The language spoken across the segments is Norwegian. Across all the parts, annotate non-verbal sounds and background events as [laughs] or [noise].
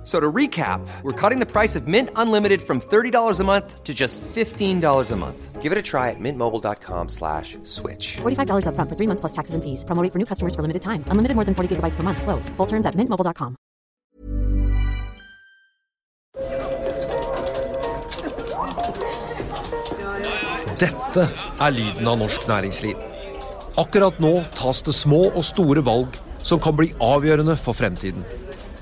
F- So to recap, we're cutting the price of Mint Unlimited from $30 a month to just $15 a month. Give it a try at mintmobile.com slash switch. $45 upfront for three months plus taxes and fees. Promo rate for new customers for limited time. Unlimited more than 40 gigabytes per month. Slows. Full terms at mintmobile.com. Dette er lyden av norsk næringsliv. Akkurat nå tas det små og store valg som kan bli avgjørende for fremtiden.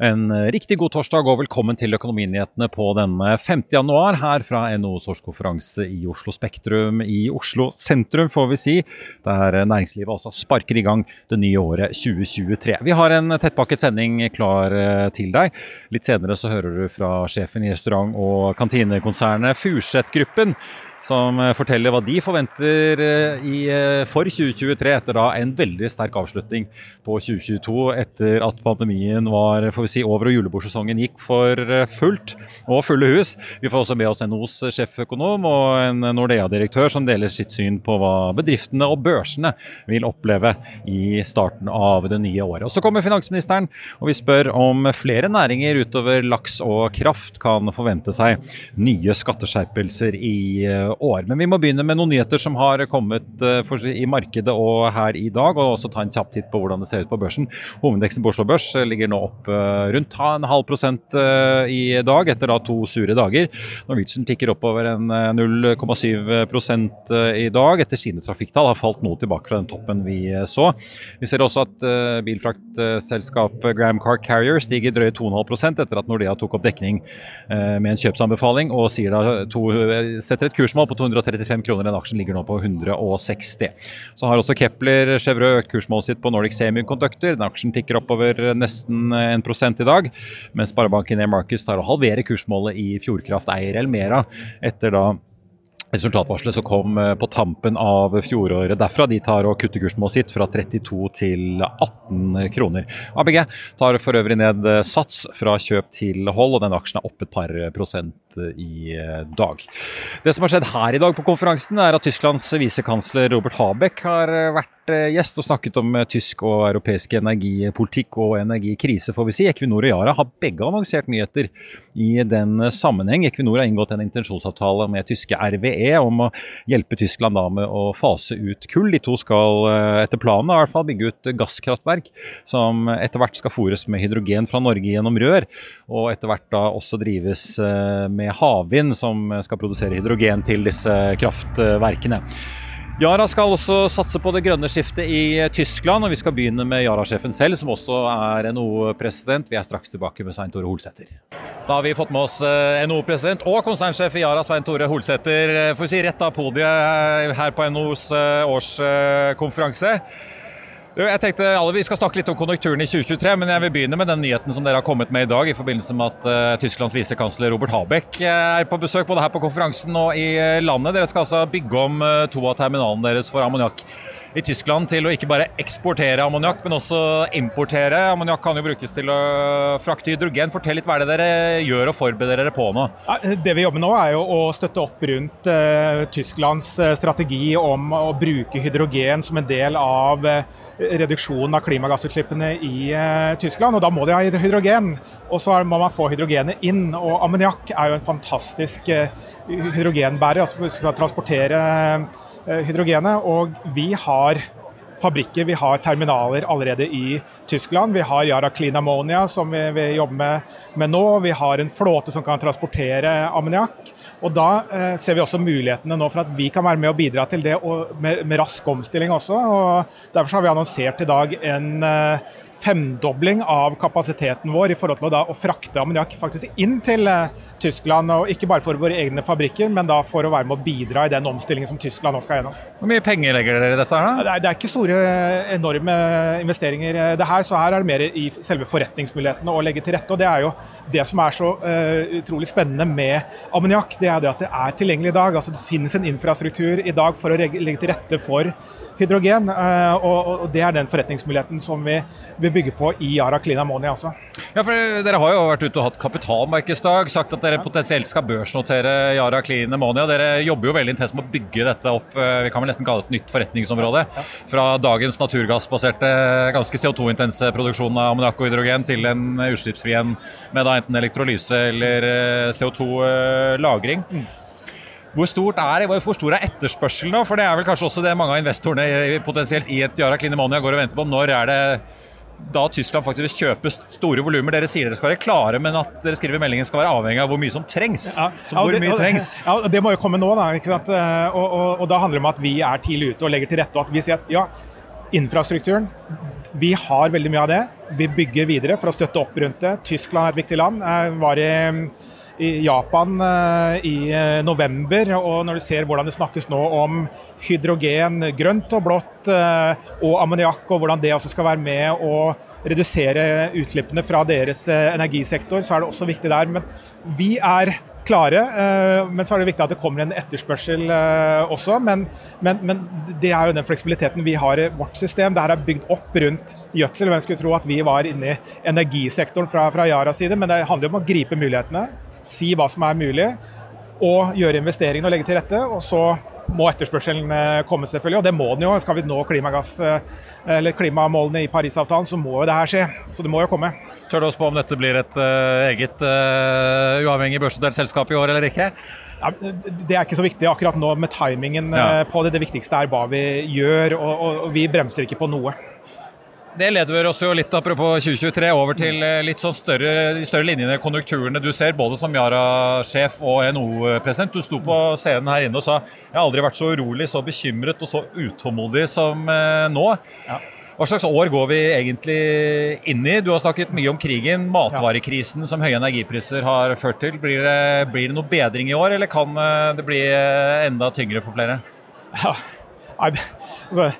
En riktig god torsdag og velkommen til Økonominyhetene på denne 5. januar her fra NHOs årskonferanse i Oslo Spektrum i Oslo sentrum, får vi si. Der næringslivet også sparker i gang det nye året 2023. Vi har en tettpakket sending klar eh, til deg. Litt senere så hører du fra sjefen i restaurant- og kantinekonsernet Furseth Gruppen som eh, forteller hva de forventer eh, i, eh, for 2023 etter da en veldig sterk avslutning på 2022 etter at pandemien var får vi si, over og julebordsesongen gikk for fullt og fulle hus. Vi får også med oss NHOs sjeføkonom og en Nordea-direktør som deler sitt syn på hva bedriftene og børsene vil oppleve i starten av det nye året. Og Så kommer finansministeren og vi spør om flere næringer utover laks og kraft kan forvente seg nye skatteskjerpelser i år. Men vi må begynne med noen nyheter som har kommet eh, i markedet og her i dag, og også ta en kjapp titt på hvordan det ser ut på børsen. Hovedindeksen på Oslo Børs eh, ligger nå opp eh, rundt en halv prosent i dag, etter da to sure dager. Norwegian tikker oppover en 0,7% i dag, etter sine trafikktall har falt noe tilbake fra den toppen vi så. Vi ser også at bilfraktselskapet Graham Car Carrier stiger drøye 2,5% etter at Nordea tok opp dekning med en kjøpsanbefaling og da to, setter et kursmål på 235 kroner. Den aksjen ligger nå på 160. Så har også Kepler Chevrolet økt kursmålet sitt på Nordic Semiconductor. Den aksjen tikker oppover nesten 1 i dag. Mens Sparebanken Air Markets tar å halvere kursmålet i Fjordkraft eier Elmera etter da Resultatvarselet som kom eh, på tampen av fjoråret derfra, de tar og kutter kursmålet sitt fra 32 til 18 kroner. ABG tar for øvrig ned eh, sats fra kjøp til hold, og den aksjen er opp et par prosent eh, i dag. Det som har skjedd her i dag på konferansen, er at Tysklands visekansler Robert Habeck har vært gjest og snakket om tysk og europeisk energipolitikk og energikrise, får vi si. Equinor og Yara har begge annonsert nyheter i den sammenheng. Equinor har inngått en intensjonsavtale med tyske RVE om å hjelpe Tyskland da med å fase ut kull. De to skal etter planen i hvert fall bygge ut gasskraftverk som etter hvert skal fôres med hydrogen fra Norge gjennom rør, og etter hvert da også drives med havvind som skal produsere hydrogen til disse kraftverkene. Yara skal også satse på det grønne skiftet i Tyskland, og vi skal begynne med Yara-sjefen selv, som også er NHO-president. Vi er straks tilbake med Svein Tore Holsæter. Da har vi fått med oss NHO-president og konsernsjef i Yara, Svein Tore Holsæter. Får vi si rett av podiet her på NHOs årskonferanse. Jeg tenkte alle, Vi skal snakke litt om konjunkturen i 2023, men jeg vil begynne med den nyheten som dere har kommet med i dag i forbindelse med at uh, Tysklands visekansler Robert Habeck er på besøk både her på konferansen og i landet. Dere skal altså bygge om uh, to av terminalene deres for ammoniakk i Tyskland til å ikke bare eksportere ammoniakk, men også importere. Ammoniakk kan jo brukes til å frakte hydrogen. Fortell litt hva det dere gjør og forbereder dere på nå? Det vi jobber nå er jo å støtte opp rundt uh, Tysklands strategi om å bruke hydrogen som en del av uh, reduksjonen av klimagassutslippene i Tyskland. Og da må de ha hydrogen. Og så må man få hydrogenet inn. Og ammoniakk er jo en fantastisk hydrogenbærer. altså skal transportere hydrogenet. Og vi har fabrikker, vi har terminaler allerede i Tyskland. Vi har Yara Clean Ammonia som vi, vi jobber med, med, nå. Vi har en flåte som kan transportere ammoniakk. Og da eh, ser vi også mulighetene nå for at vi kan være med og bidra til det og med, med rask omstilling også. og Derfor har vi annonsert i dag en eh, femdobling av kapasiteten vår i forhold til da, å frakte ammoniakk faktisk inn til eh, Tyskland. og Ikke bare for våre egne fabrikker, men da for å være med å bidra i den omstillingen som Tyskland nå skal gjennom. Hvor mye penger legger dere i dette? her da? Det er, det er ikke store, enorme investeringer eh, det her, så her er det mer i selve forretningsmulighetene å legge til rette. og Det er jo det som er så uh, utrolig spennende med ammoniakk, det er det at det er tilgjengelig i dag. altså Det finnes en infrastruktur i dag for å legge til rette for hydrogen. Uh, og, og, Det er den forretningsmuligheten som vi vil bygge på i Yara Clean Ammonia. Altså. Ja, for Dere har jo vært ute og hatt kapitalmarkedsdag, sagt at dere potensielt skal børsnotere Yara Clean Ammonia. Dere jobber jo veldig intenst med å bygge dette opp, vi kan vel nesten kalle det et nytt forretningsområde. Fra dagens naturgassbaserte, ganske CO2-intense av ammoniakk og hydrogen til en utslippsfri en med da enten elektrolyse eller CO2-lagring. Mm. Hvor, stort er, hvor stor er etterspørselen da? For det er vel kanskje også det mange av investorene potensielt i et Yara Klinemania går og venter på. Når er det da Tyskland faktisk vil kjøpe store volumer? Dere sier dere skal være klare, men at dere skriver meldingen skal være avhengig av hvor mye som trengs. Ja, Så hvor ja, det, mye trengs? Ja, Det må jo komme nå, da. ikke sant? Og, og, og, da handler det om at vi er tidlig ute og legger til rette. og at vi sier at ja, infrastrukturen, vi har veldig mye av det. Vi bygger videre for å støtte opp rundt det. Tyskland er et viktig land. Jeg var i i Japan eh, i eh, november. og Når du ser hvordan det snakkes nå om hydrogen, grønt og blått, eh, og ammoniakk, og hvordan det også skal være med å redusere utslippene fra deres energisektor, så er det også viktig der. Men vi er klare, men så er det viktig at det kommer en etterspørsel også. Men, men, men det er jo den fleksibiliteten vi har i vårt system. Dette er bygd opp rundt gjødsel. Hvem skulle tro at vi var inne i energisektoren fra, fra Yaras side, men det handler om å gripe mulighetene si hva som er mulig, og gjøre investeringene og legge til rette. Og så må etterspørselen eh, komme, selvfølgelig, og det må den jo. Skal vi nå klimagass, eller klimamålene i Parisavtalen, så må jo det her skje. Så det må jo komme. Tør du å spå om dette blir et uh, eget uh, uavhengig børsnotert selskap i år eller ikke? Ja, det er ikke så viktig akkurat nå med timingen ja. på det. Det viktigste er hva vi gjør, og, og, og vi bremser ikke på noe. Det leder oss jo litt apropos 2023 over til eh, litt sånn større, de større linjene, konjunkturene du ser, både som Yara-sjef og NHO-president. Du sto på scenen her inne og sa jeg har aldri vært så urolig, så bekymret og så utålmodig som eh, nå. Ja. Hva slags år går vi egentlig inn i? Du har snakket mye om krigen, matvarekrisen som høye energipriser har ført til. Blir det, blir det noe bedring i år, eller kan eh, det bli enda tyngre for flere? Ja, altså,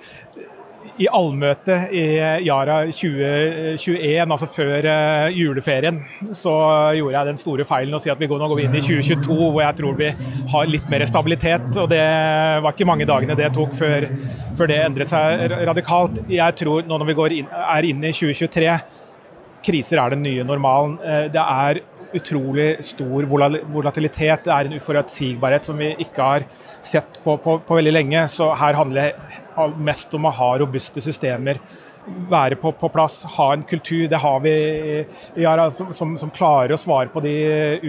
i allmøtet i Yara 2021, altså før eh, juleferien, så gjorde jeg den store feilen å si at vi går, nå går vi inn i 2022 hvor jeg tror vi har litt mer stabilitet. og Det var ikke mange dagene det tok før, før det endret seg radikalt. Jeg tror nå når vi inn, er inne i 2023, kriser er den nye normalen. Eh, det er utrolig stor volatilitet. Det er en uforutsigbarhet som vi ikke har sett på, på, på veldig lenge. Så her handler det mest om å ha robuste systemer være på, på, plass, ha en kultur. Det har vi ja, som, som, som, klarer å svare på de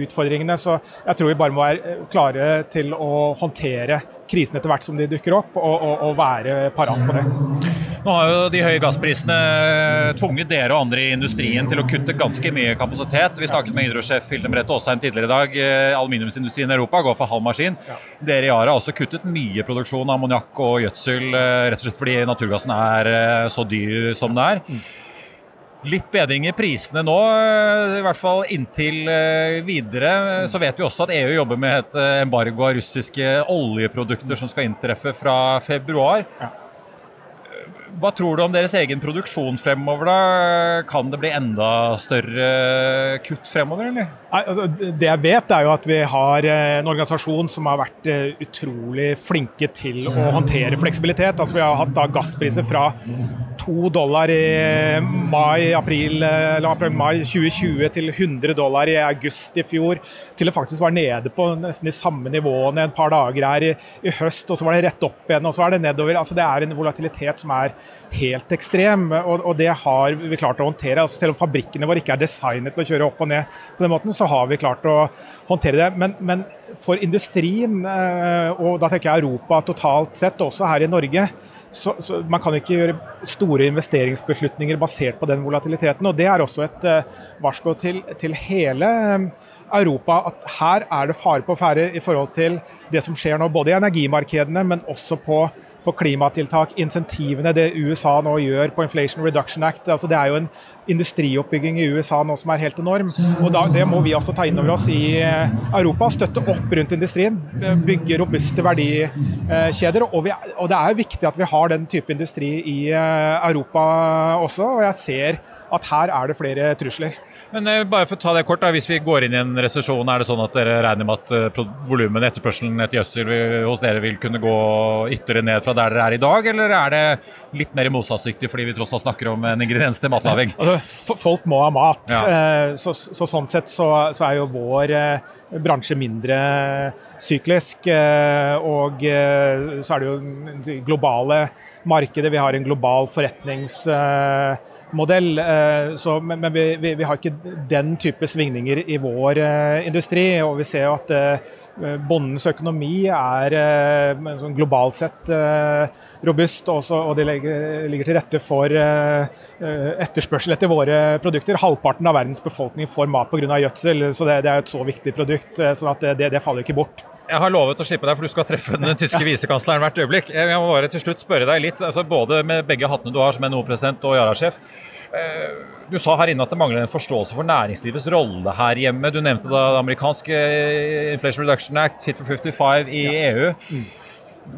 utfordringene. Så jeg tror vi bare må være klare til å håndtere krisen etter hvert som de dukker opp, og, og, og være parat på det. Nå har jo de høye gassprisene tvunget dere og andre i industrien til å kutte ganske mye kapasitet. Vi snakket med Hydro-sjef Hilde Merete Aasheim tidligere i dag. Eh, aluminiumsindustrien i Europa går for halv maskin. Ja. Dere i Yara har også kuttet mye produksjon av ammoniakk og gjødsel, eh, rett og slett fordi naturgassen er eh, så dyr som det er. Litt bedring i prisene nå, i hvert fall inntil videre. Så vet vi også at EU jobber med et embargo av russiske oljeprodukter som skal inntreffe fra februar. Hva tror du om deres egen produksjon fremover? da? Kan det bli enda større kutt fremover, eller? Altså, det jeg vet, er jo at vi har eh, en organisasjon som har vært eh, utrolig flinke til å håndtere fleksibilitet. Altså, vi har hatt da gasspriser fra to dollar i mai, april, april, mai 2020 til 100 dollar i august i fjor. Til det faktisk var nede på nesten de samme nivåene et par dager her i, i høst. Og så var det rett opp igjen, og så var det nedover. Altså Det er en volatilitet som er helt ekstrem, og, og det har vi klart å håndtere. Altså selv om fabrikkene våre ikke er designet til å kjøre opp og ned på den måten, så har vi klart å håndtere det. Men, men for industrien, eh, og da tenker jeg Europa totalt sett, også her i Norge, så, så, Man kan ikke gjøre store investeringsbeslutninger basert på den volatiliteten. og Det er også et uh, varsko til, til, hele eh, Europa at her er det fare på ferde i forhold til det som skjer nå, både i energimarkedene, men også på på klimatiltak, insentivene det USA nå gjør på Inflation Reduction Act. Altså, det er jo en industrioppbygging i USA nå som er helt enorm. og da, Det må vi også ta inn over oss i Europa. Støtte opp rundt industrien. Bygge robuste verdikjeder. Og, vi, og det er viktig at vi har den type industri i Europa også. og jeg ser at her er det flere trusler. Men eh, bare for å ta det kort, da, Hvis vi går inn i en resesjon, er det sånn at dere regner med at uh, volumet, etterspørselen etter gjødsel hos dere vil kunne gå ytterligere ned fra der dere er i dag, eller er det litt mer motstandsdyktig fordi vi tross alt snakker om en ingrediens til matlaging? [laughs] Altså, folk må ha mat. Ja. Eh, så, så, sånn sett så, så, er jo vår bransje mindre syklisk. Og så er det jo globale markedet. Vi har en global forretningsmodell. Eh, så, men, vi, vi, vi, har ikke den type svingninger i vår eh, industri. Og vi ser at eh, Bondens økonomi er sånn globalt sett robust, også, og det ligger til rette for etterspørsel etter våre produkter. Halvparten av verdens befolkning får mat pga. gjødsel, så det, det, er et så viktig produkt. så det, det faller ikke bort. Jeg har lovet å slippe deg, for du skal treffe den tyske visekansleren hvert øyeblikk. Jeg må bare til slutt spørre deg litt, altså både med begge hattene du har som NHO-president og Yara-sjef. Eh, du sa her inne at det mangler en forståelse for næringslivets rolle her hjemme. Du nevnte da det amerikanske Inflation Reduction Act, Fit for 55 i EU. Mm.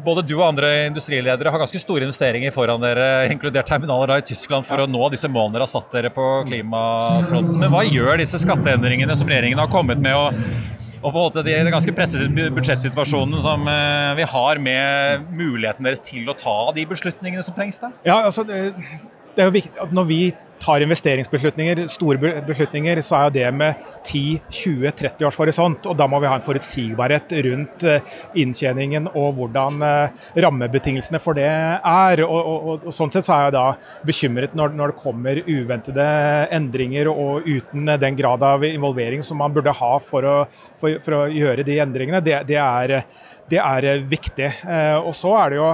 Både du og andre industriledere har ganske store investeringer foran dere, inkludert terminaler da i Tyskland, for å nå disse målene dere har satt dere på klimafronten. Men hva gjør disse skatteendringene som regjeringen har kommet med? og og på en måte den ganske pressede budsjettsituasjonen som eh, vi har med muligheten deres til å ta de beslutningene som trengs da? Ja, altså det, det er jo viktig at når vi tar investeringsbeslutninger, store beslutninger, så er jo det med 10-20-30 års horisont. Og da må vi ha en forutsigbarhet rundt eh, inntjeningen og hvordan eh, rammebetingelsene for det er. Og, og, og Sånn sett så er jeg da bekymret når, når, det kommer uventede endringer og uten den grad av involvering som man burde ha for å, for, for å gjøre de endringene. Det, det, er, det er viktig. Eh, og så er det jo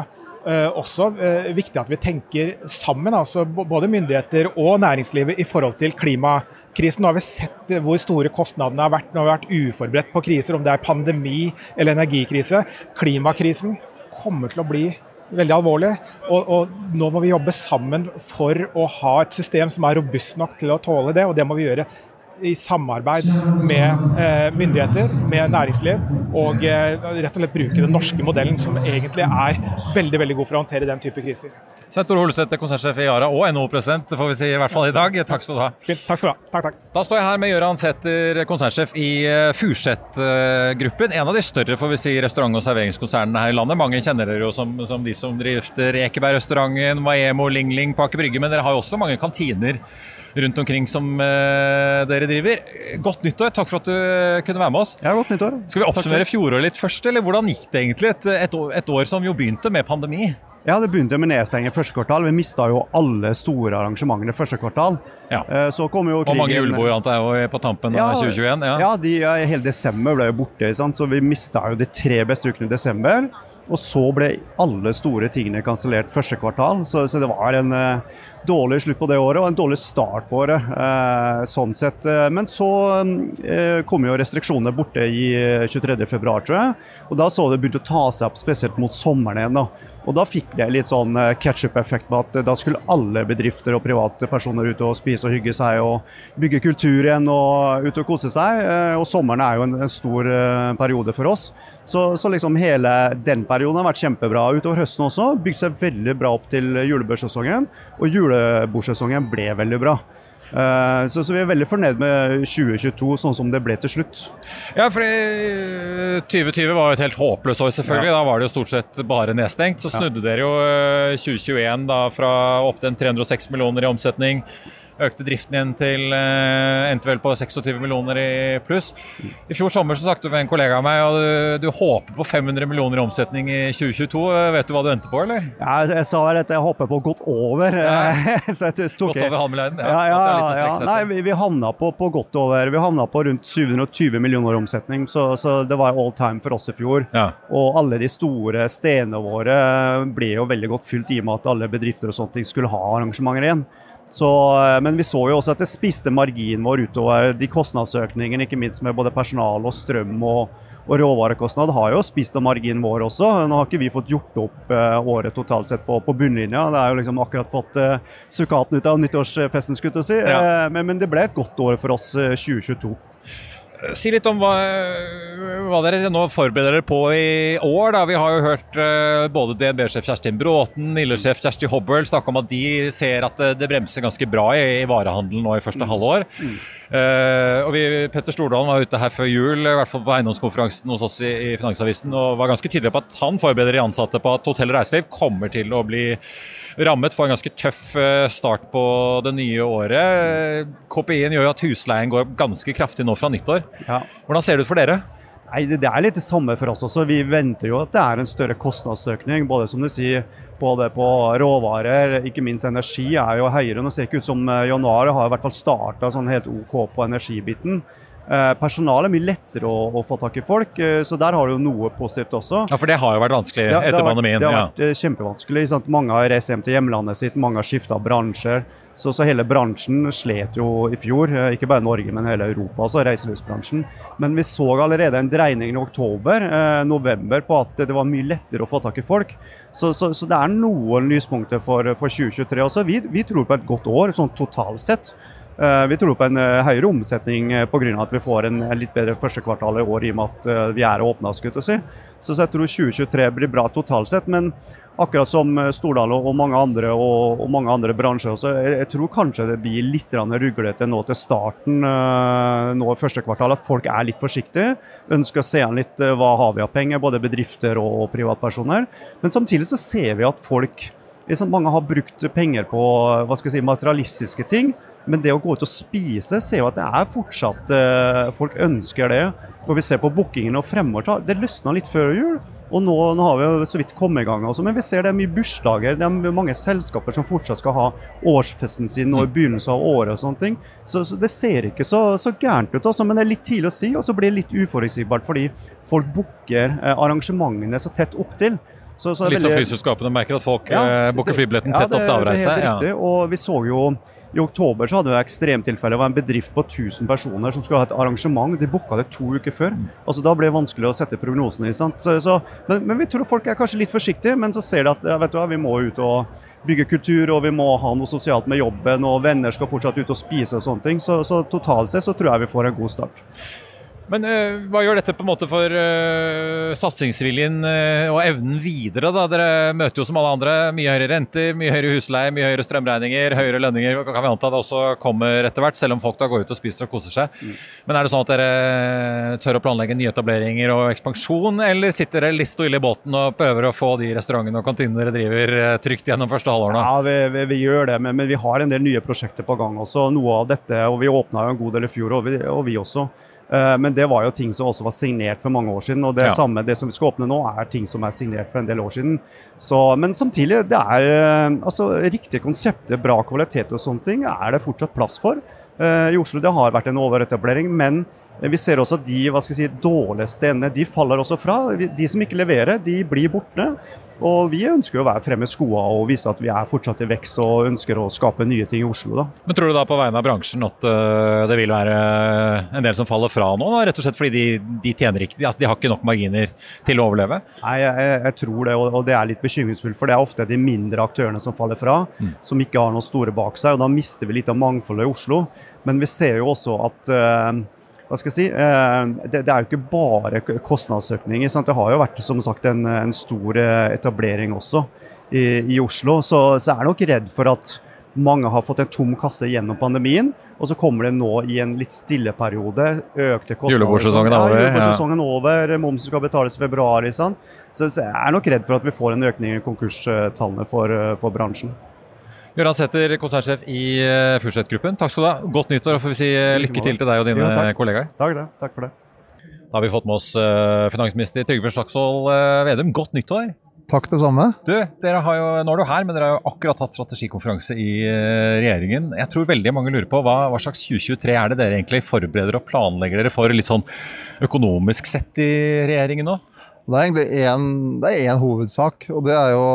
også uh, viktig at vi tenker sammen, altså både myndigheter og næringslivet, i forhold til klimakrisen. Nå har vi sett uh, hvor store kostnadene har vært når vi har vært uforberedt på kriser, om det er pandemi eller energikrise. Klimakrisen kommer til å bli veldig alvorlig. Og, og, nå må vi jobbe sammen for å ha et system som er robust nok til å tåle det, og det må vi gjøre i samarbeid med eh, myndigheter, med næringsliv, og eh, rett og slett bruke den norske modellen, som egentlig er veldig veldig god for å håndtere den type kriser. Svein Tore Holseth, konsernsjef i Yara og NHO-president, får vi si i hvert fall i dag. Takk skal du ha. Fint, takk skal du ha. Takk, takk. Da står jeg her med Gøran Sæther, konsernsjef i eh, Furseth-gruppen. En av de større får vi si, restaurant- og serveringskonsernene her i landet. Mange kjenner dere jo som, som de som drifter Ekeberg-restauranten, Maemo, Ling Ling, Pake Brygge, men dere har jo også mange kantiner rundt omkring som dere driver. Godt nyttår. Takk for at du eh, kunne være med oss. Ja, godt nyttår. Skal vi oppsummere fjoråret litt først, eller hvordan gikk det egentlig? Et, et, år, et år som jo begynte med pandemi. Ja, det begynte med nedstenging første kvartal. Vi mista jo alle store arrangementene første kvartal. Ja. Eh, så kom jo krigen. Og mange julebord antar jeg på tampen ja, av 2021? Ja, ja de, hele desember ble jo borte. Sant? Så vi mista jo de tre beste ukene i desember. Og så ble alle store tingene kansellert første kvartal, så, så, det var en uh, dårlig slutt på det året og en dårlig start på året. Uh, sånn sett. Uh, men så kom jo restriksjonene borte i 23.2, tror jeg. Og da så det begynte å ta seg opp, spesielt mot sommeren igjen. Og da fikk det litt sånn catch-up-effekt på at da skulle alle bedrifter og private personer ut og spise og hygge seg og bygge kultur igjen og ut og kose seg. Og sommeren er jo en, en stor periode for oss. Så, så, liksom hele den perioden har vært kjempebra. Utover høsten også. Bygd seg veldig bra opp til julebordsesongen. Og julebordsesongen ble veldig bra. Uh, så, så, vi er veldig fornøyd med 2022 sånn som det ble til slutt. Ja, for 2020 var jo et helt håpløst år, selvfølgelig. Ja. Da var det jo stort sett bare nedstengt. Så snudde ja. dere jo 2021 eh, da fra opp til 306 millioner i omsetning økte driften igjen til uh, endte vel på 26 millioner i pluss. I fjor sommer så snakket du med en kollega av meg, og du, du håper på 500 millioner i omsetning i 2022. Vet du hva du venter på, eller? Ja, jeg sa vel at jeg håper på godt over. Ja. [laughs] godt over halv milliard? Ja, ja, ja, ja. Nei, vi, vi havna på, på, godt over. Vi havna på rundt 720 millioner i omsetning, så, så, det var all time for oss i fjor. Og alle de store stedene våre ble jo veldig godt fylt i og med at alle bedrifter og sånne ting skulle ha arrangementer igjen. Så, eh, men vi så jo også at det spiste marginen vår utover de kostnadsøkningene, ikke minst med både personal og strøm og, og råvarekostnad har jo spist av marginen vår også. Nå har ikke vi fått gjort opp eh, året totalt sett på, på bunnlinja. Det er jo liksom akkurat fått eh, sukkaten ut av nyttårsfesten, skulle jeg si. Ja. Men, men det ble et godt år for oss eh, 2022. Si litt om hva, hva dere nå forbereder dere på i år. Da. Vi har jo hørt uh, både DNB-sjef Kjerstin Bråten, Nille-sjef Kjersti Hobøl snakke om at de ser at det, det bremser ganske bra i, i varehandelen nå i første halvår. Uh, og vi, Petter Stordalen var ute her før jul, i hvert fall på eiendomskonferansen hos oss i, i Finansavisen, og var ganske tydelig på at han forbereder de ansatte på at hotell og reiseliv kommer til å bli rammet for en ganske tøff eh, start på det nye året. KPI-en gjør jo at husleien går ganske kraftig nå fra nyttår. Ja. Hvordan ser det ut for dere? Nei, det, er litt det samme for oss også. Vi venter jo at det er en større kostnadsøkning. Både som du sier, både på råvarer, ikke minst energi er jo høyere. Nå ser det ikke ut som eh, januar har i hvert fall starta sånn helt OK på energibiten. Eh, Personalet er mye lettere å, å få tak i folk, eh, så der har du jo noe positivt også. Ja, For det har jo vært vanskelig Ja, det etter har vært- Det har vært ja. kjempevanskelig. Sant? Mange har reist hjem til hjemlandet sitt, mange har skifta bransjer. Så, så hele bransjen slet jo i fjor, eh, ikke bare Norge, men hele Europa, altså reiselivsbransjen. Men vi så allerede en dreining i oktober, eh, november, på at det var mye lettere å få tak i folk. Så, så, så det er noen lyspunkter for, for 2023 også. Vi, vi tror på et godt år, sånn totalt sett. Eh, Vi tror på en eh, høyere omsetning eh, pga. at vi får en, litt bedre første kvartal i år i og med at vi er åpna. Si. så jeg tror 2023 blir bra totalt sett. Men akkurat som Stordal og mange andre og, og mange andre bransjer også, jeg, jeg tror kanskje det blir litt ruglete nå til starten nå første kvartal. At folk er litt forsiktige. Ønsker å se an litt hva har vi av penger, både bedrifter og privatpersoner. Men samtidig så ser vi at folk liksom, Mange har brukt penger på hva skal jeg si, materialistiske ting. Men det å gå ut og spise, ser jo at det er fortsatt eh, Folk ønsker det. Og vi ser på bookingene og fremover, det løsna litt før jul. Og nå, nå har vi jo så vidt kommet i gang, også, men vi ser det er mye bursdager. Det er mange selskaper som fortsatt skal ha årsfesten sin nå i begynnelsen av året. og sånne ting. Så, så det ser ikke så, så gærent ut, også, men det er litt tidlig å si. Og så blir det litt uforutsigbart fordi folk booker eh, arrangementene så tett opptil. Så, så det Litt som flyselskapene merker at folk Ja, eh, booker flybilletten tett ja, tett opp til avreise. Det er helt Ja. riktig. Og vi så jo i oktober så hadde vi et ekstremtilfelle. Det var en bedrift på 1000 personer som skulle ha et arrangement. De booka det to uker før. Altså Da ble det vanskelig å sette prognosene. Så, så, men, men vi tror folk er kanskje litt forsiktige, men så ser de at vet du hva, vi må ut og bygge kultur, og vi må ha noe sosialt med jobben, og venner skal fortsatt ut og spise og sånne ting. Så, så totalt sett så tror jeg vi får en god start. Men eh, hva gjør dette på en måte for eh, satsingsviljen eh, og evnen videre? da? Dere møter jo som alle andre mye høyere renter, mye høyere husleie, mye høyere strømregninger, høyere lønninger. Kan vi anta det også kommer etter hvert, selv om folk da går ut og spiser og koser seg. Men er det sånn at dere tør å planlegge nyetableringer og ekspansjon, eller sitter dere litt stille i båten og prøver å få de restaurantene og kantinene dere driver trygt gjennom første halvår nå? Ja, vi, vi, vi gjør det, men, men vi har en del nye prosjekter på gang også. Noe av dette, og vi åpna jo en god del i fjor, og vi, og vi også. Eh, Men det var jo ting som også var signert for mange år siden. Og det Ja. samme, det som vi skal åpne nå, er ting som er signert for en del år siden. Så, men samtidig, det er eh, altså, riktige konsepter, bra kvalitet og sånne ting, er det fortsatt plass for. Eh, I Oslo det har vært en overetablering, men vi ser også at de hva skal jeg si, dårligste endene de faller også fra. De som ikke leverer, de blir borte. Og vi ønsker å være fremme skoa og vise at vi er fortsatt i vekst og ønsker å skape nye ting i Oslo. da. Men tror du da på vegne av bransjen at øh, det vil være en del som faller fra nå? Da? Rett og slett fordi de, de tjener ikke, de, altså, de har ikke nok marginer til å overleve? Nei, jeg, jeg, tror det, og, og det er litt bekymringsfullt. For det er ofte de mindre aktørene som faller fra, som ikke har noen store bak seg. og Da mister vi litt av mangfoldet i Oslo. Men vi ser jo også at eh, hva skal jeg si, eh, det, det er jo ikke bare kostnadsøkninger. Sant? Det har jo vært som sagt en, en stor eh, etablering også i, i Oslo. Så, så jeg er nok redd for at mange har fått en tom kasse gjennom pandemien. Og så kommer det nå i en litt stille periode. Økte kostnader. Julebordsesongen er over, Ja, julebordsesongen er over. Momsen skal betales i februar. sant? Så så jeg er nok redd for at vi får en økning i konkurstallene for, eh, for bransjen. Gøran Sæther, konsernsjef i uh, Furseth-gruppen. Takk skal du ha. Godt nyttår, og får vi si eh, lykke til til deg og dine Jo, takk. kollegaer. Takk, det. takk for det. Da har vi fått med oss eh, finansminister Trygve Slagsvold eh, Vedum. Godt nyttår! Takk det samme. Du, dere har jo, nå er du her, men dere har jo akkurat hatt strategikonferanse i eh, regjeringen. Jeg tror veldig mange lurer på hva, hva slags 2023 er det dere egentlig forbereder og planlegger dere for litt sånn økonomisk sett i regjeringen nå? Det er egentlig én, er én hovedsak, og det er jo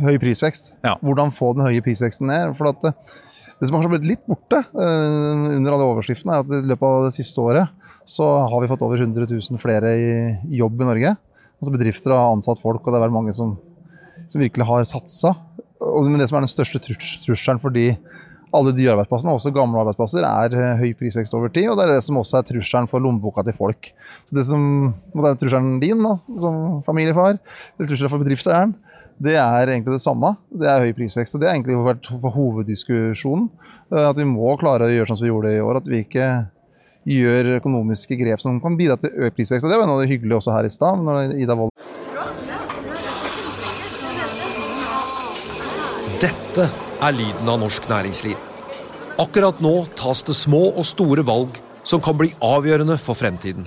høy prisvekst. Ja. Hvordan få den høye prisveksten ned. For at eh, Det som har blitt litt borte uh, under alle overskriftene, er at i løpet av det siste året så har vi fått over 100 000 flere i jobb i Norge. Altså Bedrifter har ansatt folk, og det har vært mange som, som virkelig har satsa. Men det som er den største trus trusselen for de, alle de arbeidsplassene, også gamle arbeidsplasser, er eh, høy prisvekst over tid. Og det er det som også er trusselen for lommeboka til folk. Så det som det er trusselen din da, som familiefar, eller trusselen for bedriftseieren, det er egentlig det samme. Det er høy prisvekst. og Det har egentlig vært hoveddiskusjonen. Eh, at vi må klare å gjøre sånn som vi gjorde i år. At vi ikke gjør økonomiske grep som kan bidra til økt prisvekst. Og Det var noe av det hyggelige også her i stad. når Ida Wold Dette er lyden av norsk næringsliv. Akkurat nå tas det små og store valg som kan bli avgjørende for fremtiden.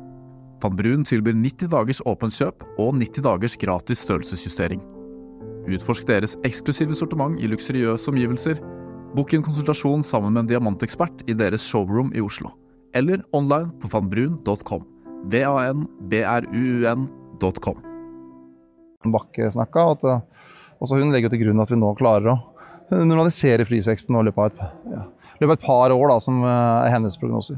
Van Brun tilbyr 90 dagers åpent kjøp og 90 dagers gratis størrelsesjustering. Utforsk deres eksklusive sortiment i luksuriøse omgivelser. Bok en konsultasjon sammen med en diamantekspert i deres showroom i Oslo. Eller online på vanbrun.com. V-a-n-b-r-u-u-n.com. Bakke snakka, at eh, også hun legger til grunn at vi nå klarer å normalisere prisveksten i løpet et, ja, løpet av et par år, da, som eh, er hennes prognoser.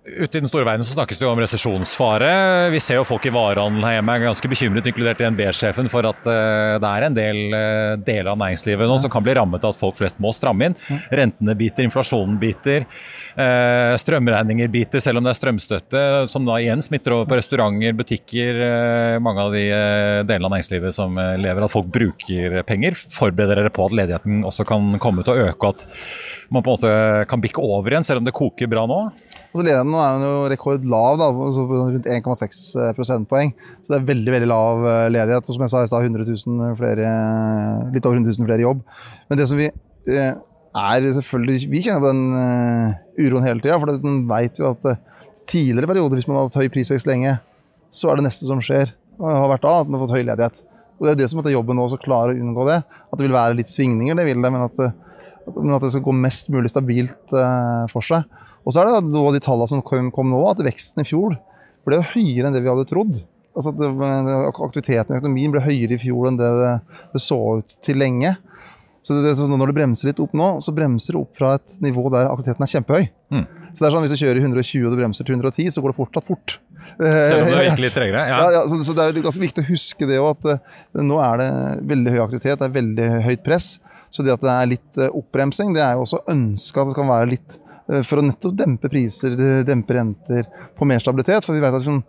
Ute i den store verden så snakkes det jo om resesjonsfare. Vi ser jo folk i varehandelen her hjemme er ganske bekymret, inkludert DNB-sjefen, for at uh, det er en del uh, deler av næringslivet nå som kan bli rammet av at folk flest må stramme inn. Rentene biter, inflasjonen biter, uh, strømregninger biter, selv om det er strømstøtte, som da igjen smitter over på restauranter, butikker, mange av de delene av næringslivet som lever at folk bruker penger. Forbereder dere på at ledigheten også kan komme til å øke, og at man på en måte kan bikke over igjen, selv om det koker bra nå? Altså Ledigheten nå er jo rekordlav, da, rundt 1,6 prosentpoeng. Så det er veldig veldig lav ledighet. og Som jeg sa i stad, 100 000 flere, litt over 100 000 flere i jobb. Men det som vi er selvfølgelig Vi kjenner på den uroen hele tida. For den vet jo at tidligere perioder, hvis man har hatt høy prisvekst lenge, så er det neste som skjer, og har vært da, at man har fått høy ledighet. Og Det er det som er jobben nå, å klare å unngå det. At det vil være litt svingninger, det vil det. men at men at det skal gå mest mulig stabilt for seg. Og så er det noe av de tallene som kom, kom, nå, at veksten i fjor ble høyere enn det vi hadde trodd. Altså at Aktiviteten i økonomien ble høyere i fjor enn det det, det så ut til lenge. Så, det, så, Når det bremser litt opp nå, så bremser det opp fra et nivå der aktiviteten er kjempehøy. Mm. Så det er sånn Hvis du kjører i 120 og du bremser til 110, så går det fortsatt fort. Selv om det gikk litt tregere? Ja. ja, ja så, så, Det er ganske viktig å huske det òg, at uh, nå er det veldig høy aktivitet, det er veldig høyt press. Så det at det er litt uh, oppbremsing, det er jo også ønska at det kan være litt for å nettopp dempe priser, dempe renter, få mer stabilitet. For vi vet at hvis man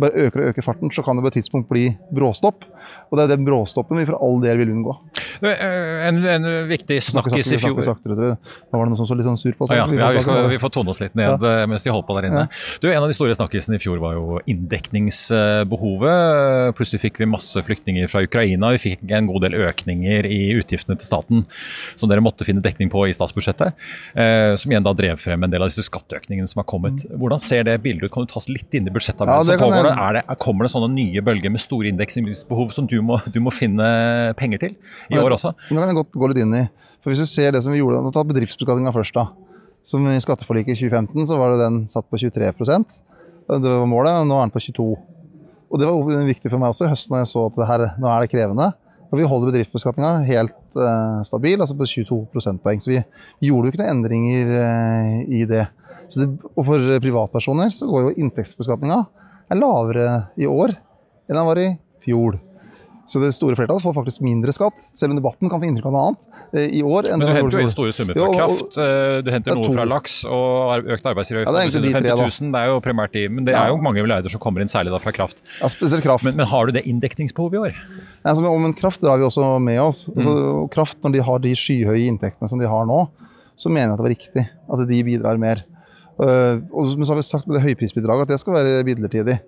bare øker og øker farten, så kan det på et tidspunkt bli bråstopp. Og det er den bråstoppen vi for all del vil unngå. En, en viktig snakkis i fjor saktere, Da var det noen som så litt sånn sur på oss. Ja, ja, vi, skal, vi, får tone oss litt ned ja. mens de holder på der inne. Du, En av de store snakkisene i fjor var jo inndekningsbehovet. Plutselig fikk vi masse flyktninger fra Ukraina. Vi fikk en god del økninger i utgiftene til staten som dere måtte finne dekning på i statsbudsjettet. Eh, som igjen da drev frem en del av disse skatteøkningene som har kommet. Hvordan ser det bildet ut? Kan du ta oss litt inn i budsjettarbeidet Ja, det som pågår? jeg- Er det, kommer det sånne nye bølger med store indeksbehov som du må, du må finne penger til i år også? Nå kan jeg godt gå litt inn i. For Hvis du ser det som vi gjorde, Ta bedriftsbeskatninga først. da. Som I skatteforliket i 2015 så var det den satt på 23% Det var målet, og nå er den på 22 Og Det var viktig for meg også i høsten når jeg så at det her, nå er det krevende. Og Vi holder bedriftsbeskatninga helt uh, stabil, altså på 22 prosentpoeng. Så vi, gjorde jo ikke noen endringer uh, i det. Det. Og for privatpersoner så går jo inntektsbeskatninga er lavere i år enn den var i fjor. Så det store flertallet får faktisk mindre skatt, selv om debatten kan få inntrykk av noe annet eh, i år. Men du henter jo inn store summer fra kraft, eh, du henter noe fra laks og økt arbeidsgiveravgift. Ja, det er egentlig de tre, da. 000, det er jo primært de, men det er jo mange milliarder som kommer inn, særlig da fra kraft. Ja, spesielt kraft. Men, men har du det inndekningsbehovet i år? Ja, altså, men- kraft drar vi også med oss. Mm. Altså, mm. kraft, Når de har de skyhøye inntektene som de har nå, så mener jeg at det var riktig at de bidrar mer. Uh, og så har vi sagt med det høyprisbidraget at det skal være midlertidig.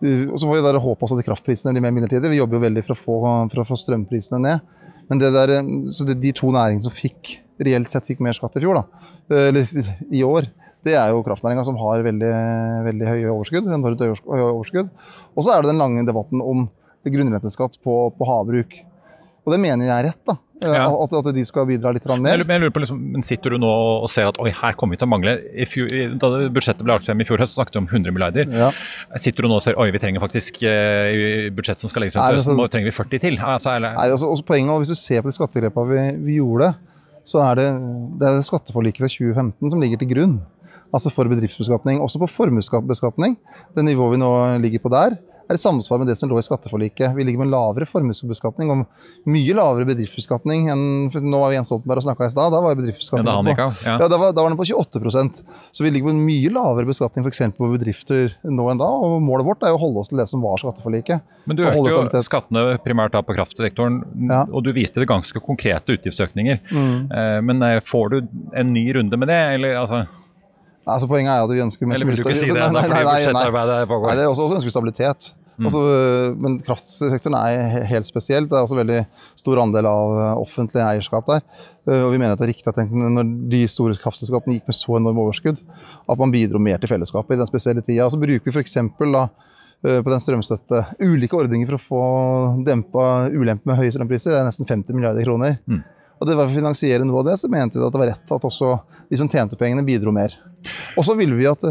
Og så får vi håpe at kraftprisene blir mer midlertidige. Vi jobber jo veldig for å få, for å få strømprisene ned. Men det der, eh, så det, de to næringene som fikk, reelt sett fikk mer skatt i fjor, da, uh, eller [laughs] i år, det er jo kraftnæringa som har veldig, veldig høye overskudd. enormt overskudd. Og så er det den lange debatten om grunnrenteskatt på, på havbruk. Og det mener jeg er rett, da. Eh, Ja. At, at de skal bidra litt mer. jeg, jeg lurer på, liksom, men Sitter du nå og ser at oi, her kommer vi til å mangle I fjor, Da budsjettet ble lagt frem i fjor høst, snakket vi om 100 milliarder. Ja. Sitter du nå og ser oi, vi trenger faktisk eh, budsjett som skal legges frem til høsten, så- nå trenger vi 40 til. Altså, eller, Nei, altså, også poenget, og Hvis du ser på de skattegrepene vi, vi gjorde, så er det, det er skatteforliket fra 2015 som ligger til grunn. Altså for bedriftsbeskatning. Også på formuesbeskatning. Det nivået vi nå ligger på der, er i samsvar med det som lå i skatteforliket. Vi ligger med en lavere formuesbeskatning og mye lavere bedriftsbeskatning enn Nå var Jens Stoltenberg og snakka i stad, da var Ja, bedriftsbeskatningen da på- ja. Ja, da, var, da var den på 28% Så vi ligger med en mye lavere beskatning eksempel på bedrifter nå enn da. Og målet vårt er jo å holde oss til det som var skatteforliket. Men du økte jo skattene primært da på kraftsektoren, Ja. og du viste det ganske konkrete utgiftsøkninger. Mm. Eh, men eh, får du en ny runde med det, eller altså altså Poenget er at vi ønsker mest Eller vil du ikke si det, [laughs] Nei, nei, nei, nei, nei. Nei, det er også, også ønsker stabilitet. Mm. Altså, men kraftsektoren er helt spesielt. Det er også veldig stor andel av eh, offentlig eierskap der. Eh, Og vi mener at det er riktig at når de store kraftselskapene gikk med så enorme overskudd, at man bidro mer til fellesskapet i den spesielle tida. Så bruker vi f.eks. eh, på den strømstøtte ulike ordninger for å få dempa ulempen med høye strømpriser. Det er nesten 50 milliarder kroner. Mm. Og det var For å finansiere noe av det, så mente vi at det var rett at også de som tjente pengene, bidro mer. Og så ville vi at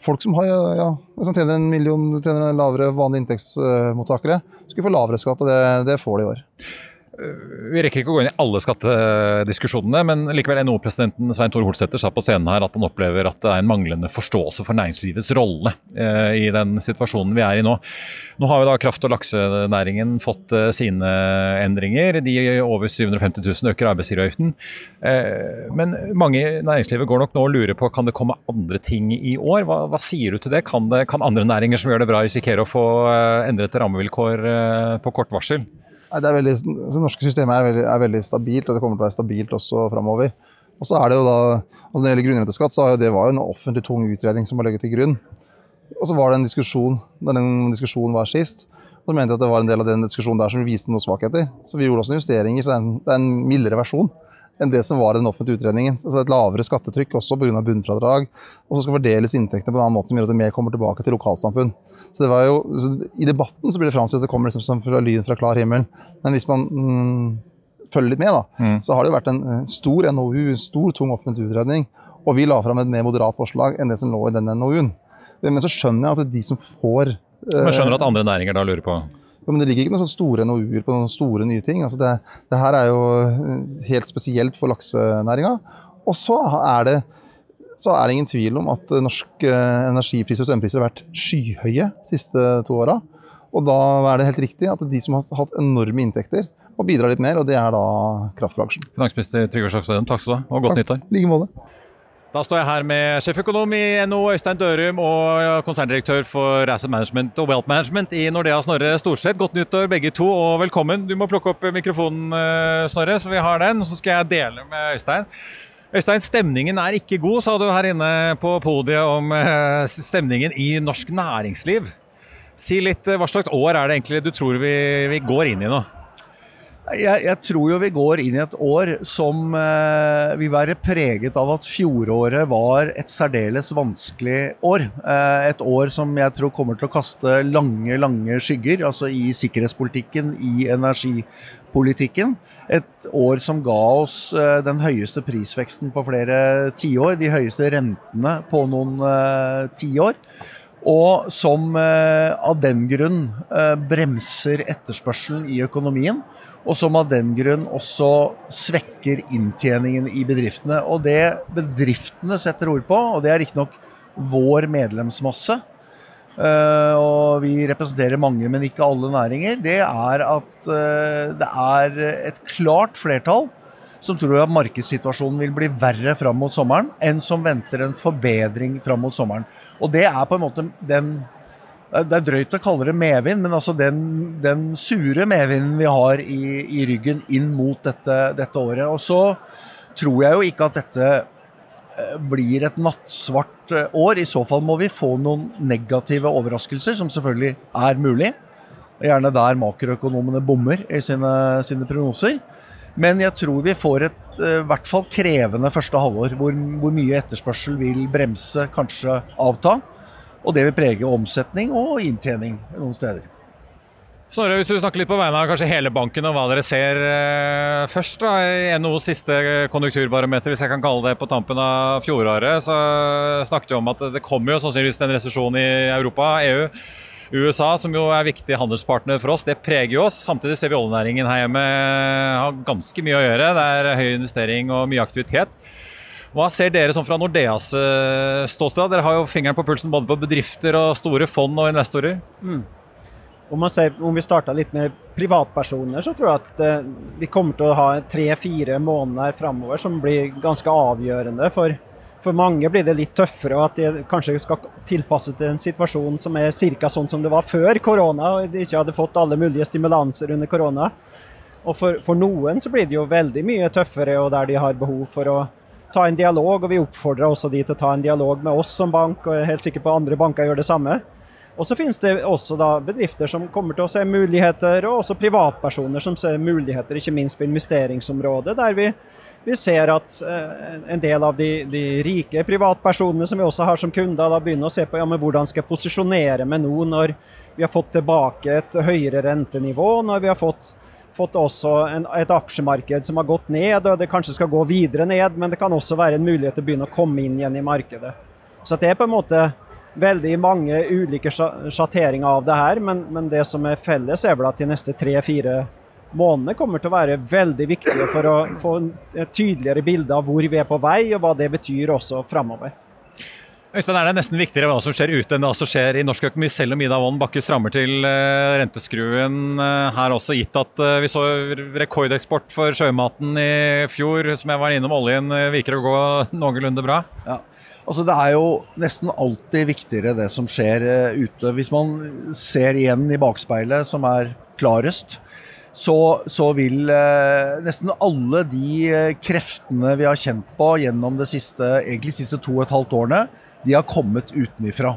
folk som, har, ja, som tjener en million, tjener en lavere vanlige inntektsmottakere, skulle få lavere skatt, og det, det får de i år. Vi rekker ikke å gå inn i alle skattediskusjonene, men likevel NHO-presidenten Svein Tore Holsæter sa på scenen her at han opplever at det er en manglende forståelse for næringslivets rolle eh, i den situasjonen vi er i nå. Nå har jo da kraft- og laksenæringen fått eh, sine endringer. De over 750 000 øker arbeidsgiveravgiften. Eh, men mange i næringslivet går nok nå og lurer på kan det komme andre ting i år. Hva, hva sier du til det? Kan, det? kan andre næringer som gjør det bra risikere å få eh, endrete rammevilkår eh, på kort varsel? Det, veldig, det norske systemet er veldig, er veldig stabilt, og det kommer til å være stabilt også framover. Og så er det jo da, altså Når det gjelder grunnrenteskatt, så det var jo en offentlig tung utredning som var legget til grunn. Og så var det en diskusjon da den diskusjonen var sist. Så mente jeg at det var en del av den diskusjonen der som viste noen svakheter. Så vi gjorde også justeringer, så det er en, det er en mildere versjon enn det som var den offentlige utredningen. Altså et lavere skattetrykk også pga. bunnfradrag. Og så skal fordeles inntektene på en annen måte som gjør at det mer kommer tilbake til lokalsamfunn. Så det var jo, I debatten så blir det framstilt at det kommer liksom som fra lyn fra klar himmel. Men hvis man mm, følger litt med, da, Mm. så har det jo vært en eh, stor NOU, en stor, tung offentlig utredning. Og vi la fram et mer moderat forslag enn det som lå i den NOU-en. Men så skjønner jeg at det er de som får eh, Men skjønner at andre næringer da lurer på ja, men Det ligger ikke noen sånne store NOU-er på noen store nye ting. Altså det, det her er jo eh, helt spesielt for laksenæringa. Og så er det så er det ingen tvil om at norske eh, energipriser og strømpriser har vært skyhøye de siste to åra. Og da er det helt riktig at de som har hatt enorme inntekter, må bidra litt mer, og det er da kraftbransjen. Finansminister Trygve Slagsvold Vedum, takk skal du ha, og godt nyttår. I like måte. Da står jeg her med sjeføkonom i NHO, Øystein Dørum, og konserndirektør for Asset Management og Wealth Management i Nordea, Snorre Storseth. Godt nyttår begge to, og velkommen. Du må plukke opp mikrofonen, eh, Snorre, så vi har den. Og så skal jeg dele med Øystein. Øystein, stemningen er ikke god, sa du her inne på podiet om eh, stemningen i norsk næringsliv. Si litt, eh, hva slags år er det egentlig du tror vi, vi går inn i nå? Jeg, jeg, tror jo vi går inn i et år som eh, vil være preget av at fjoråret var et særdeles vanskelig år. Eh, et år som jeg tror kommer til å kaste lange, lange skygger. Altså i sikkerhetspolitikken, i energipolitikken. Et år som ga oss eh, den høyeste prisveksten på flere tiår. De høyeste rentene på noen eh, tiår. Og som eh, av den grunn bremser etterspørselen i økonomien og som av den grunn også svekker inntjeningen i bedriftene. Og det bedriftene setter ord på, og det er riktignok vår medlemsmasse, og vi representerer mange, men ikke alle næringer, det er at uh, det er et klart flertall som tror at markedssituasjonen vil bli verre fram mot sommeren, enn som venter en forbedring fram mot sommeren. Og det er på en måte den det er drøyt å kalle det medvind, men altså den, den sure medvinden vi har i, i ryggen inn mot dette, dette, året. Og så tror jeg jo ikke at dette eh, blir et nattsvart eh, år. I så fall må vi få noen negative overraskelser, som selvfølgelig er mulig. Gjerne der makroøkonomene bommer i sine, sine prognoser. Men jeg tror vi får et eh, i hvert fall krevende første halvår, hvor, hvor mye etterspørsel vil bremse, kanskje avta. Og det vil prege omsetning og inntjening noen steder. Snorre, hvis du snakker litt på vegne av kanskje hele banken og hva dere ser eh, først da, i NHOs siste konjunkturbarometer, hvis jeg kan kalle det, på tampen av fjoråret, så snakket vi om at det kommer jo sannsynligvis en resesjon i Europa, EU. USA, som jo er viktig handelspartner for oss, det preger jo oss. Samtidig ser vi oljenæringen her hjemme har ganske mye å gjøre. Det er høy investering og mye aktivitet. Hva ser dere som fra Nordeas eh, ståsted? Dere har jo fingeren på pulsen både på bedrifter og store fond og investorer. Mm. Om, ser, om, vi starter litt med privatpersoner, så tror jeg at det, vi kommer til å ha tre-fire måneder framover som blir ganske avgjørende. For, for, mange blir det litt tøffere, og at de kanskje skal tilpasse til en situasjon som er ca. sånn som det var før korona, og de ikke hadde fått alle mulige stimulanser under korona. Og for, for noen så blir det jo veldig mye tøffere, og der de har behov for å ta en dialog, og vi oppfordrer også de til å ta en dialog med oss som bank, og jeg er helt sikker på andre banker gjør det samme. Og så finnes det også da bedrifter som kommer til å se muligheter, og også privatpersoner som ser muligheter, ikke minst på investeringsområdet, der vi, vi ser at eh, en del av de, de, rike privatpersonene som vi også har som kunder, da begynner å se på ja, men hvordan skal jeg posisjonere meg nå når vi har fått tilbake et høyere rentenivå, når vi har fått fått også en, et aksjemarked som har gått ned, og det kanskje skal gå videre ned, men det kan også være en mulighet til å begynne å komme inn igjen i markedet. Så det er på en måte veldig mange ulike sjatteringer av det her, men, men, det som er felles, er vel at de neste tre-fire månedene kommer til å være veldig viktige for å få et tydeligere bilde av hvor vi er på vei, og hva det betyr også framover. Øystein, er det nesten viktigere hva som skjer ute enn hva som skjer i norsk økonomi, selv om Ida Wolden Bakke strammer til uh, renteskruen uh, her også, gitt at uh, vi så rekordeksport for sjømaten i fjor, som jeg var innom oljen, virker å gå noenlunde bra? Ja. Altså, det er jo nesten alltid viktigere det som skjer ute. Hvis man ser igjen i bakspeilet, som er klarest, så, så, vil eh, nesten alle de kreftene vi har kjent på gjennom det siste, egentlig siste to og et halvt årene, de har kommet utenifra.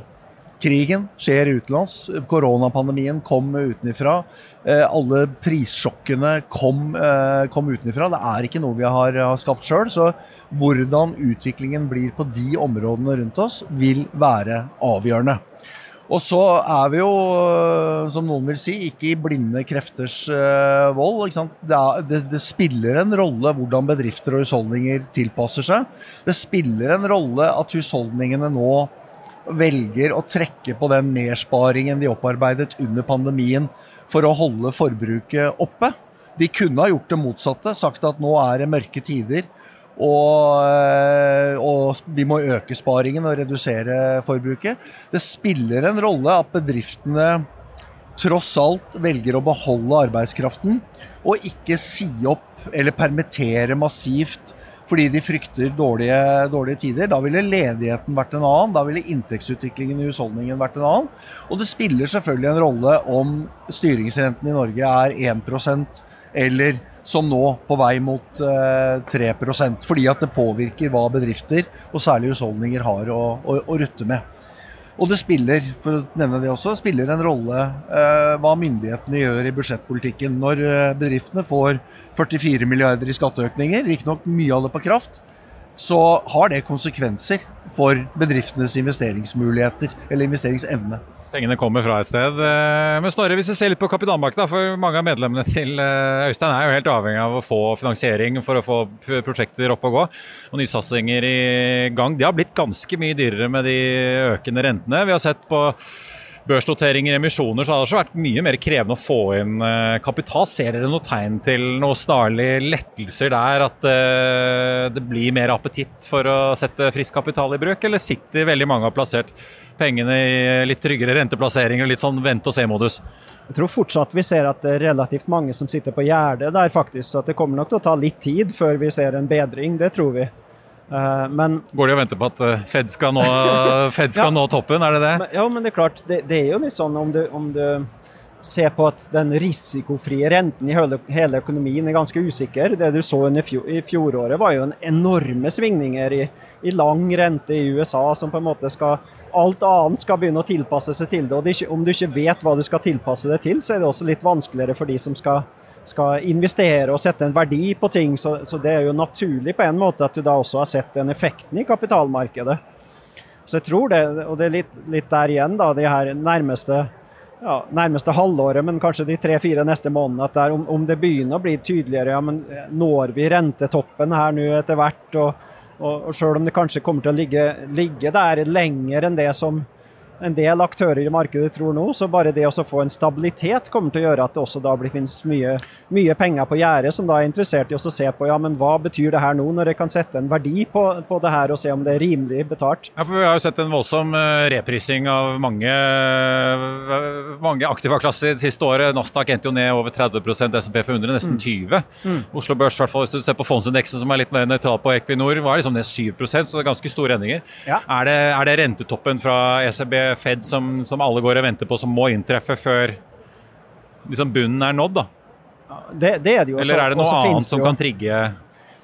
Krigen skjer utenlands. Koronapandemien kom utenifra. Eh, alle prissjokkene kom, eh, kom utenifra. Det er ikke noe vi har, har skapt sjøl. Så hvordan utviklingen blir på de områdene rundt oss, vil være avgjørende. Og så er vi jo, eh, som noen vil si, ikke i blinde krefters vold. Det, er, det, det, spiller en rolle hvordan bedrifter og husholdninger tilpasser seg. Det spiller en rolle at husholdningene nå velger å trekke på den mersparingen de opparbeidet under pandemien for å holde forbruket oppe. De kunne ha gjort det motsatte, sagt at nå er det mørke tider og, og, vi må øke sparingen og redusere forbruket. Det spiller en rolle at bedriftene tross alt velger å beholde arbeidskraften og ikke si opp eller permittere massivt fordi de frykter dårlige, dårlige, tider. Da ville ledigheten vært en annen, da ville inntektsutviklingen i husholdningen vært en annen. Og det spiller selvfølgelig en rolle om styringsrenten i Norge er 1% eller som nå på vei mot eh, 3% fordi at det påvirker hva bedrifter, og særlig husholdninger, har å, å, å rutte med. Og det spiller for å nevne det også, spiller en rolle eh, hva myndighetene gjør i budsjettpolitikken. Når eh, bedriftene får 44 milliarder i skatteøkninger, riktignok mye av det på kraft, så har det konsekvenser for bedriftenes investeringsmuligheter eller investeringsevne. Pengene kommer fra et sted. Eh, Men Snorre, hvis vi ser litt på kapitalmarkedet, for mange av medlemmene til eh, Øystein er jo helt avhengig av å få finansiering for å få prosjekter opp og gå. Og nysatsinger i gang. De har blitt ganske mye dyrere med de økende rentene. Vi har sett på børsnoteringer, emisjoner, så har det vært mye mer krevende å få inn eh, kapital. Ser dere noe tegn til noen snarlig lettelser der? At eh, det blir mer appetitt for å sette frisk kapital i bruk? Eller sitter veldig mange og har plassert pengene i litt tryggere renteplasseringer, litt sånn vente-og-se-modus? Jeg tror fortsatt vi ser at det er relativt mange som sitter på gjerdet der, faktisk. Så det kommer nok til å ta litt tid før vi ser en bedring, det tror vi. Eh, Men Går de og venter på at eh, Fed skal nå, [laughs] Fed skal Ja. nå toppen, er det det? Men, ja, men det er klart, det, det er jo litt sånn om du, om du ser på at den risikofrie renten i hele, hele økonomien er ganske usikker. Det du så fjor, i fjoråret var jo en enorme svingninger i, i lang rente i USA, som på en måte skal Alt annet skal begynne å tilpasse seg til det. og det Om du ikke vet hva du skal tilpasse det til, så er det også litt vanskeligere for de som skal, skal investere og sette en verdi på ting. Så, så det er jo naturlig på en måte at du da også har sett den effekten i kapitalmarkedet. Så jeg tror det, og det er litt, litt der igjen, da, de her nærmeste, ja, nærmeste halvåret, men kanskje de tre-fire neste månedene, at der, om, om det begynner å bli tydeligere, ja, men eh, når vi rentetoppen her nå etter hvert, og, og, og selv om det kanskje kommer til å ligge, ligge der lenger enn det som en del aktører i markedet tror nå, så bare det å få en stabilitet kommer til å gjøre at det også da blir, finnes mye, mye penger på gjerdet som da er interessert i å se på ja, men hva betyr det her nå, når jeg kan sette en verdi på, på det her og se om det er rimelig betalt. Ja, for Vi har jo sett en voldsom eh, reprising av mange, mange mange aktivaklasser det siste året. Nasdaq endte jo ned over 30% SMP 500, nesten 20 Mm. Oslo Børs, i hvert fall hvis du ser på fondsindeksen som er litt mer nøytral på Equinor, var liksom ned 7% så det er ganske store endringer. Ja. Er, det, er det rentetoppen fra ECB Fed som, som alle går og venter på, som må inntreffe før liksom bunnen er nådd? da? Det, det er det jo. Eller er det noe annet som kan trigge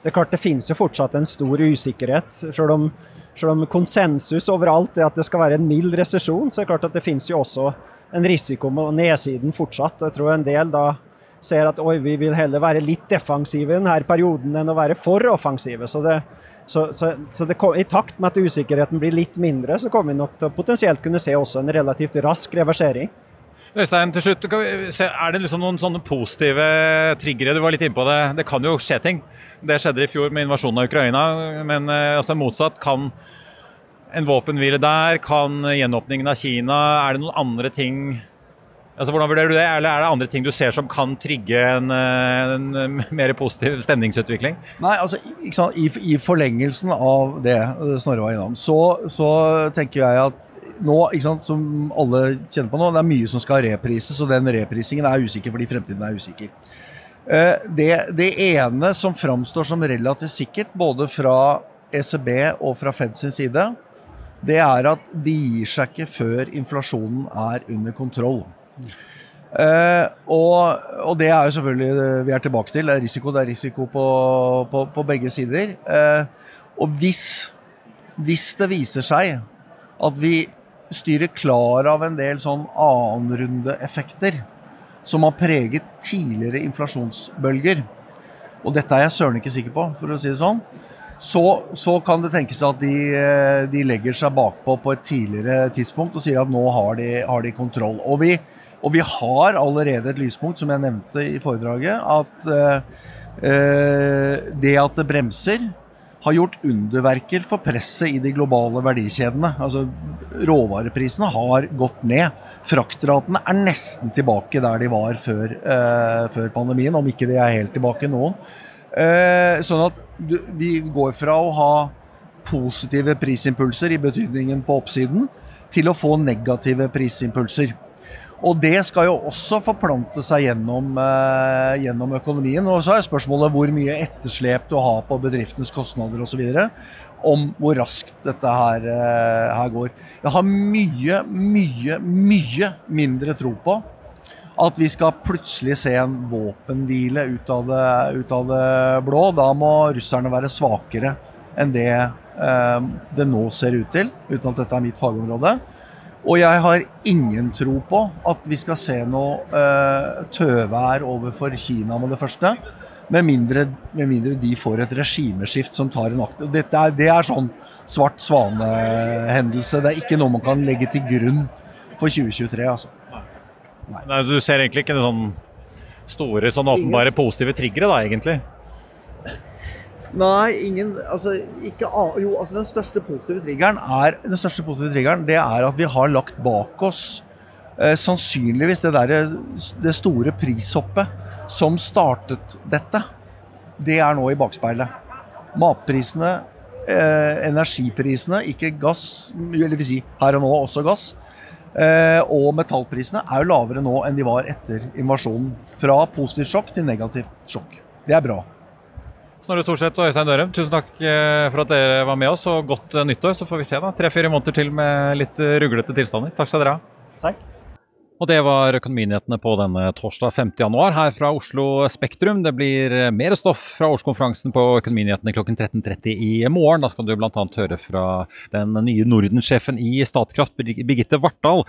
Det er klart det finnes jo fortsatt en stor usikkerhet. Selv om, selv om konsensus overalt er at det skal være en mild resesjon, så er det klart at det finnes jo også en risiko med nedsiden fortsatt. Jeg tror en del da ser at oi, vi vil heller være litt defensive i denne perioden enn å være for offensive. Så, det, så, så, så kom- i takt med at usikkerheten blir litt mindre, så kommer vi nok til å potensielt kunne se også en relativt rask reversering. Øystein, til slutt, er det liksom noen sånne positive triggere? Du var litt inne på det. Det kan jo skje ting. Det skjedde i fjor med invasjonen av Ukraina, men eh, altså motsatt. Kan en våpenhvile der, kan gjenåpningen av Kina Er det noen andre ting Altså, Hvordan vurderer du det? Eller er det andre ting du ser som kan trigge en, eh, en mer positiv stemningsutvikling? Nei, altså? I, I forlengelsen av det eh, Snorre var innom, så, så tenker jeg at nå, sant, som alle kjenner på nå, det er mye som skal reprises, og den reprisingen er usikker fordi fremtiden er usikker. Eh, Det, det ene som framstår som relativt sikkert, både fra ECB og fra Fed sin side, det er at de gir seg ikke før inflasjonen er under kontroll. Eh, og, og det er jo selvfølgelig vi er tilbake til. Det er risiko, det er risiko på, på, på begge sider. Uh, og hvis, hvis det viser seg at vi styrer klar av en del sånn annenrundeeffekter som har preget tidligere inflasjonsbølger, og dette er jeg søren ikke sikker på, for å si det sånn, så, så kan det tenkes at de, eh, de legger seg bakpå på et tidligere tidspunkt og sier at nå har de, har de kontroll. Og vi, og vi har allerede et lyspunkt, som jeg nevnte i foredraget, at eh, eh, det at det bremser, har gjort underverker for presset i de globale verdikjedene. Altså, råvareprisene har gått ned. Fraktratene er nesten tilbake der de var før, eh, før pandemien, om ikke de er helt tilbake nå. Eh, sånn at du, vi går fra å ha positive prisimpulser i betydningen på oppsiden, til å få negative prisimpulser. Og det skal jo også forplante seg gjennom, eh, gjennom økonomien. Og så er spørsmålet hvor mye etterslep du har på bedriftenes kostnader osv. Om hvor raskt dette her, eh, her går. Jeg har mye, mye, mye mindre tro på at vi skal plutselig se en våpenhvile ut av det, ut av det blå. Da må russerne være svakere enn det eh, det nå ser ut til, uten at dette er mitt fagområde. Og jeg har ingen tro på at vi skal se noe eh, tøvær overfor Kina med det første. Med mindre, med mindre de får et regimeskift som tar en akt. Dette er, det er sånn svart svane-hendelse. Det er ikke noe man kan legge til grunn for 2023. altså. Nei. Du ser egentlig ikke noen store, sånn åpenbare positive triggere, da, egentlig? Nei, ingen altså, ikke, Jo, altså den største positive triggeren er den største positive triggeren, det er at vi har lagt bak oss eh, sannsynligvis det, der, det store prishoppet som startet dette. Det er nå i bakspeilet. Matprisene, eh, energiprisene, ikke gass, eller vil si her og nå også gass, eh, og metallprisene er jo lavere nå enn de var etter invasjonen. Fra positivt sjokk til negativt sjokk. Det er bra. Snorre Storseth og Øystein Dørum, tusen takk eh, for at dere var med oss, og godt nyttår. Så får vi se da, tre-fire måneder til med litt ruglete tilstander. Takk skal dere ha. Takk. Og det var økonominyhetene på denne torsdag 5. januar her fra Oslo Spektrum. Det blir mer stoff fra årskonferansen på Økonominyhetene klokken 13.30 i morgen. Da skal du bl.a. høre fra den nye Norden-sjefen i Statkraft, Birgitte Vartdal.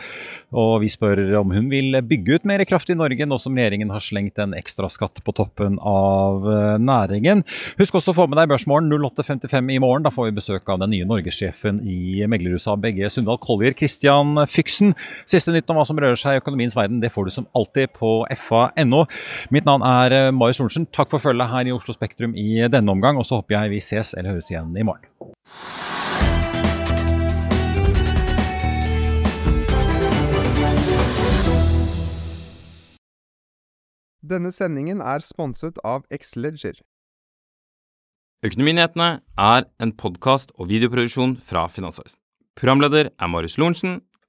Og vi spør om hun vil bygge ut mer kraft i Norge, nå som regjeringen har slengt en ekstraskatt på toppen av eh, næringen. Husk også å få med deg Børsmorgen 08.55 i morgen. Da får vi besøk av den nye norgessjefen i meglerhuset ABG Sundal Collier, Christian Fyksen. Siste nytt om hva som rører seg økonomiens verden, det får du som alltid på fa.no. Mitt navn er eh, Marius Thorensen. Takk for følget her i Oslo Spektrum i denne omgang, og så håper jeg vi ses eller høres igjen i morgen. Denne sendingen er sponset av Xleger. Økonominyhetene er en podkast og videoproduksjon fra Finansavisen. Programleder er Marius Lorentzen.